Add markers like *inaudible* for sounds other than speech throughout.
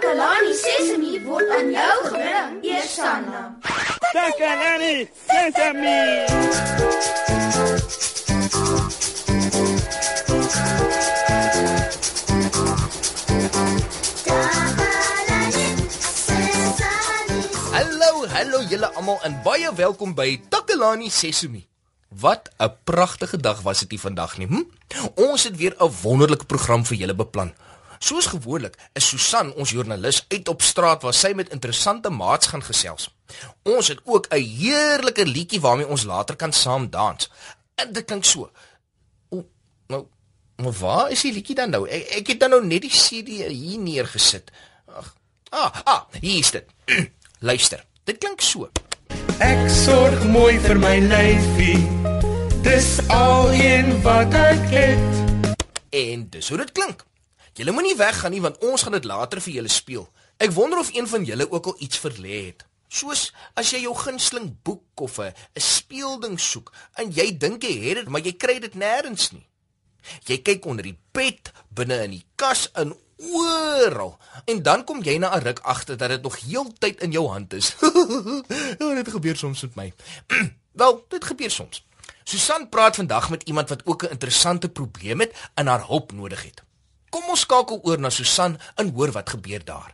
Takalani Sesemi word aan jou gebring, Eersanna. Takalani Sesemi. Hallo, hallo julle almal en baie welkom by Takalani Sesemi. Wat 'n pragtige dag was dit hier vandag nie. Hm? Ons het weer 'n wonderlike program vir julle beplan. Soos gewoonlik is Susan ons joernalis uit op straat waar sy met interessante maats gaan gesels. Ons het ook 'n heerlike liedjie waarmee ons later kan saam dans. En dit klink so. O, nou, maar waar is die liedjie dan nou? Ek, ek het dan nou net die CD hier neergesit. Ag. Ah, ah, hier is dit. *clears throat* Luister. Dit klink so. Ek sorg mooi vir my lyfie. Dis al een wat ek het. En dis hoe dit klink. Julle moenie weggaan nie want ons gaan dit later vir julle speel. Ek wonder of een van julle ook al iets verlê het. Soos as jy jou gunsteling boek of 'n speelding soek en jy dink jy het dit, maar jy kry dit nêrens nie. Jy kyk onder die bed, binne in die kas, in oral. En dan kom jy na 'n ruk agter dat dit nog heeltyd in jou hand is. ja, *laughs* dit gebeur soms met my. *clears throat* Wel, dit gebeur soms. Susan praat vandag met iemand wat ook 'n interessante probleem het en haar hulp nodig het. Kom ons skakel oor na Susan en hoor wat gebeur daar.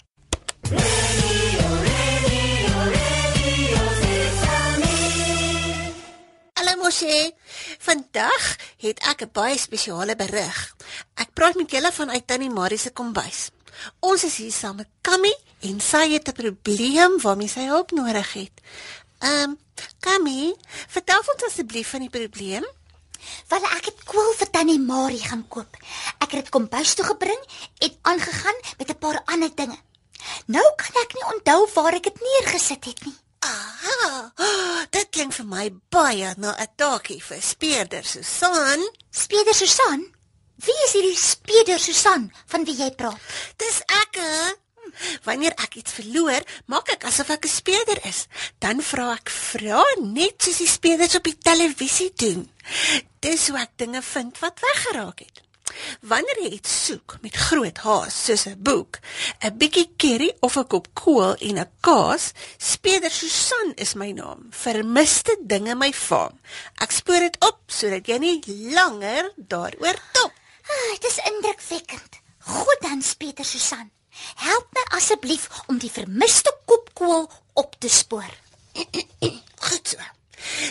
Hallo Mosie. Vandag het ek 'n baie spesiale berig. Ek praat met julle vanuit Tannie Marie se kombuis. Ons is hier saam met Kammy en sy het 'n probleem waarmee sy hulp nodig het. Ehm, um, Kammy, vertel ons asseblief van die probleem. Wel ek het kool vir Tannie Marie gaan koop. Ek het dit kombuis toe gebring en aangegaan met 'n paar ander dinge. Nou kan ek nie onthou waar ek dit neergesit het nie. Aha. Dit klink vir my baie na 'n taakie vir speurder Susan. Speeder Susan? Wie is hierdie Speeder Susan van wie jy praat? Dis ek. hè? Wanneer ek iets verloor, maak ek asof ek 'n speurder is. Dan vra ek vra net soos die speurders op die televisie doen. Dis hoe ek dinge vind wat weggeraak het. Wanneer jy iets soek met groot haas soos 'n boek, 'n bietjie curry of 'n kop kool en 'n kaas, speurder Susan is my naam. Vermiste dinge my farm. Ek spoor dit op sodat jy nie langer daaroor top. Ah, dit is indrukwekkend. Goed dan, Speeder Susan. Help my asseblief om die vermiste kopkool op te spoor. *clears throat* Goed so.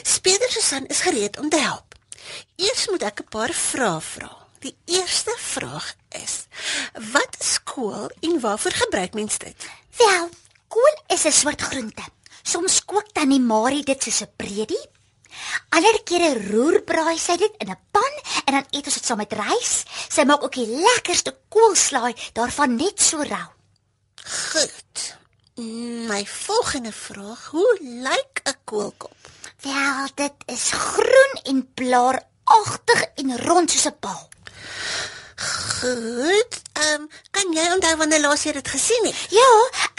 Speeder Susan is gereed om te help. Eers moet ek 'n paar vrae vra. Die eerste vraag is: Wat is kool en waarvoor gebruik mens dit? Wel, kool is 'n soort groente. Soms kook Tannie Marie dit soos 'n predie. Ander kere roerbraai sy dit in 'n pan en dan eet ons dit saam met rys. Sy maak ook die lekkerste koolslaai daarvan net so rou. Goed. My volgende vraag: Hoe lyk 'n koolkop? Wel, dit is groen en blaaragtig en rond soos 'n bal. Goed. Ehm, um, kan jy onthou wanneer laas jy dit gesien het? Ja,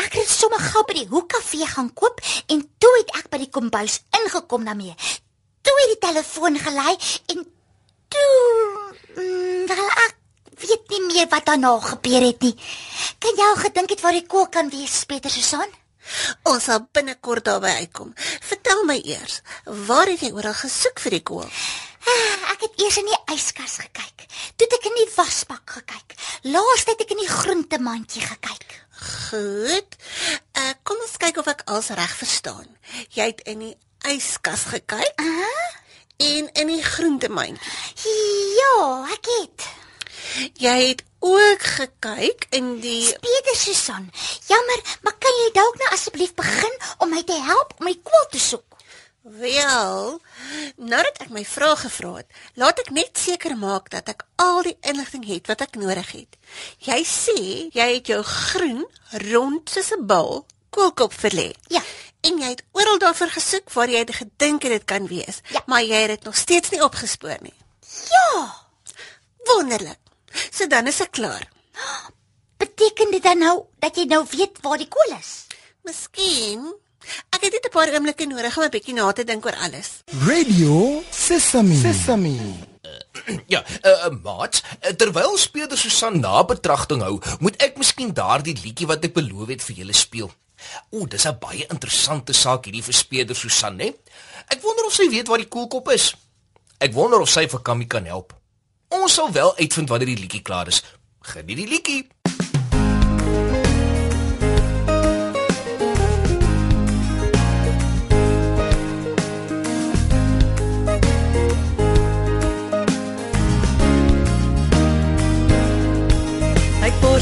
ek het sommer gou by die hoekkafee gaan koop en toe het ek by die kombuis ingekom daarmee. Toe het die telefoon gelei en toe mm, wel ek weet nie meer wat daarna gebeur het nie. Kan jy al gedink het waar die kook kan wees, Pieter Susan? Ons sal binnekort daarby uitkom. Vertel my eers, waar het jy oral gesoek vir die kool? Ah, Ek het eers in die yskas gekyk. Toe het ek in die wasbak gekyk. Laas het ek in die groentemandjie gekyk. Goed. Uh, kom ons kyk of ek alles reg verstaan. Jy het in die yskas gekyk Ah? en in die groentemandjie. Ja, ek het. Jy het ook gekyk in die Pieter Susan, jammer, maar kan jy dalk nou asseblief begin om my te help om my kool te soek? Wel, nadat ek my vrae gevra het, laat ek net seker maak dat ek al die inligting het wat ek nodig het. Jy sê jy het jou groen rond soos 'n bal koolkop verlê. Ja. En jy het oral daarvoor gesoek waar jy gedink het dit kan wees, Ja. maar jy het dit nog steeds nie opgespoor nie. Ja. Wonderlik. So dan is ek klaar. *gasps* Beteken dit dan nou dat jy nou weet waar die kool is? Miskien ek het net 'n paar oomblikke nodig om 'n bietjie na te dink oor alles. Radio Sesame. Sesame. Ja, uh, uh, maat, terwyl speurder Susan na betragting hou, moet ek miskien daardie liedjie wat ek beloof het vir julle speel. O, dis 'n baie interessante saak hierdie vir speurder Susan, né? Ek wonder of sy weet waar die koelkop is. Ek wonder of sy vir Kammy kan help. Ons sal wel uitvind wanneer die liedjie klaar is. Geniet die liedjie.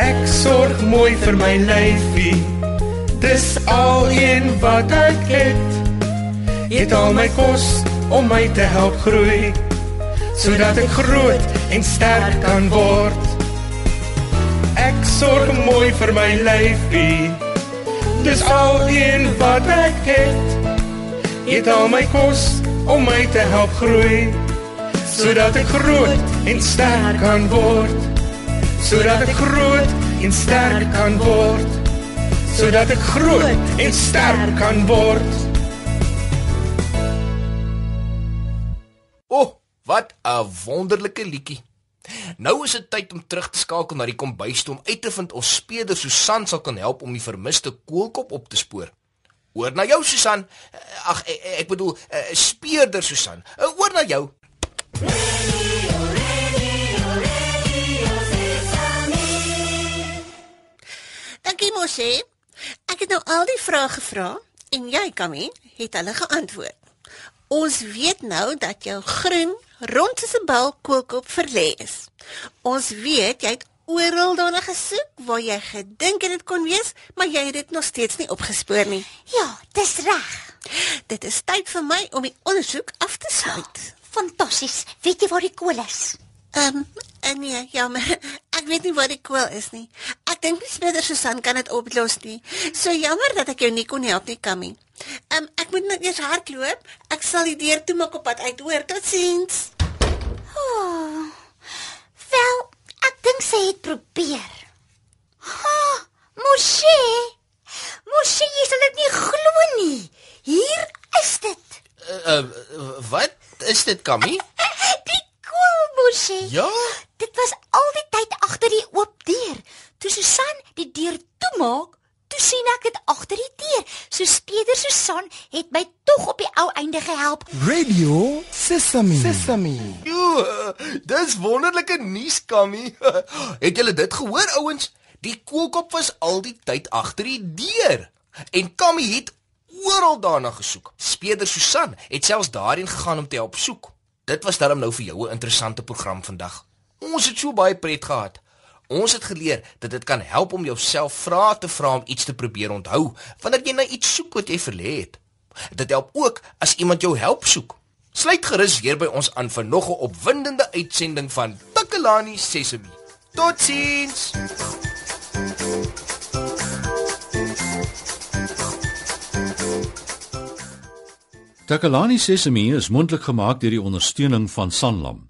Ek sorg mooi vir my lyfie. Dis al een wat ek het. Eet al my kos om my te help groei, sodat ek groot en sterk kan word. Ek sorg mooi vir my lyfie. Dis al een wat ek het. Eet al my kos om my te help groei, sodat ek groot en sterk kan word sodat ek groot en sterk kan word sodat ek groot en sterk kan word O, oh, wat 'n wonderlike liedjie. Nou is dit tyd om terug te skakel na die kombuis toe om uit te vind of speurder Susan sal kan help om die vermiste koelkop op te spoor. Oor na jou Susan. Eh, Ag ek, ek bedoel uh, speurder Susan. Uh, oor na jou. Dankie Mosie. Ek het nou al die vrae gevra en jy, Kammy, het hulle geantwoord. Ons weet nou dat jou groen rond soos 'n bal kookop verlê is. Ons weet jy het oral daarna gesoek waar jy gedink het dit kon wees, maar jy het dit nog steeds nie opgespoor nie. Ja, dis reg. Dit is tyd vir my om die ondersoek af te sluit. Fantasties. Weet jy waar die kool is? Ehm, um, nee, jammer. Weet nie waar die kool is nie. Ek dink nie Smeder Susan kan dit oplos nie. So jammer dat ek jou nie kon help nie, Kammy. Ehm, um, ek moet net eers hardloop. Ek sal die deur toemaak op pad uit, hoor. Totsiens. Oh, wel, ek dink sy het probeer. Ha, Moshi. Moshi, jy sal dit nie glo nie. Hier is dit. Uh, uh, wat is dit, Kammy? *laughs* Die kool, Moshi. Ja. Dit was al die tyd agter die oop deur. Toe Susan die deur toemaak, toe sien ek dit agter die deur. So Speeder Susan het my tog op die ou einde gehelp. Radio Sesame. Sesame. Jo, dis wonderlike nuus, Kammy. *laughs* Het julle dit gehoor, ouens? Die koelkop was al die tyd agter die deur. En Kammy het oral daarna gesoek. Speeder Susan het selfs daarheen gegaan om te help soek. Dit was darm nou vir jou 'n interessante program vandag. Ons het so baie pret gehad. Ons het geleer dat dit kan help om jouself vrae te vra om iets te probeer onthou wanneer jy na iets soek wat jy verlê het. Dit help ook as iemand jou help soek. Sluit gerus weer by ons aan vir nog 'n opwindende uitsending van Takalani Sesemi. Totsiens. Takalani Sesemi is mondelik gemaak deur die ondersteuning van Sanlam.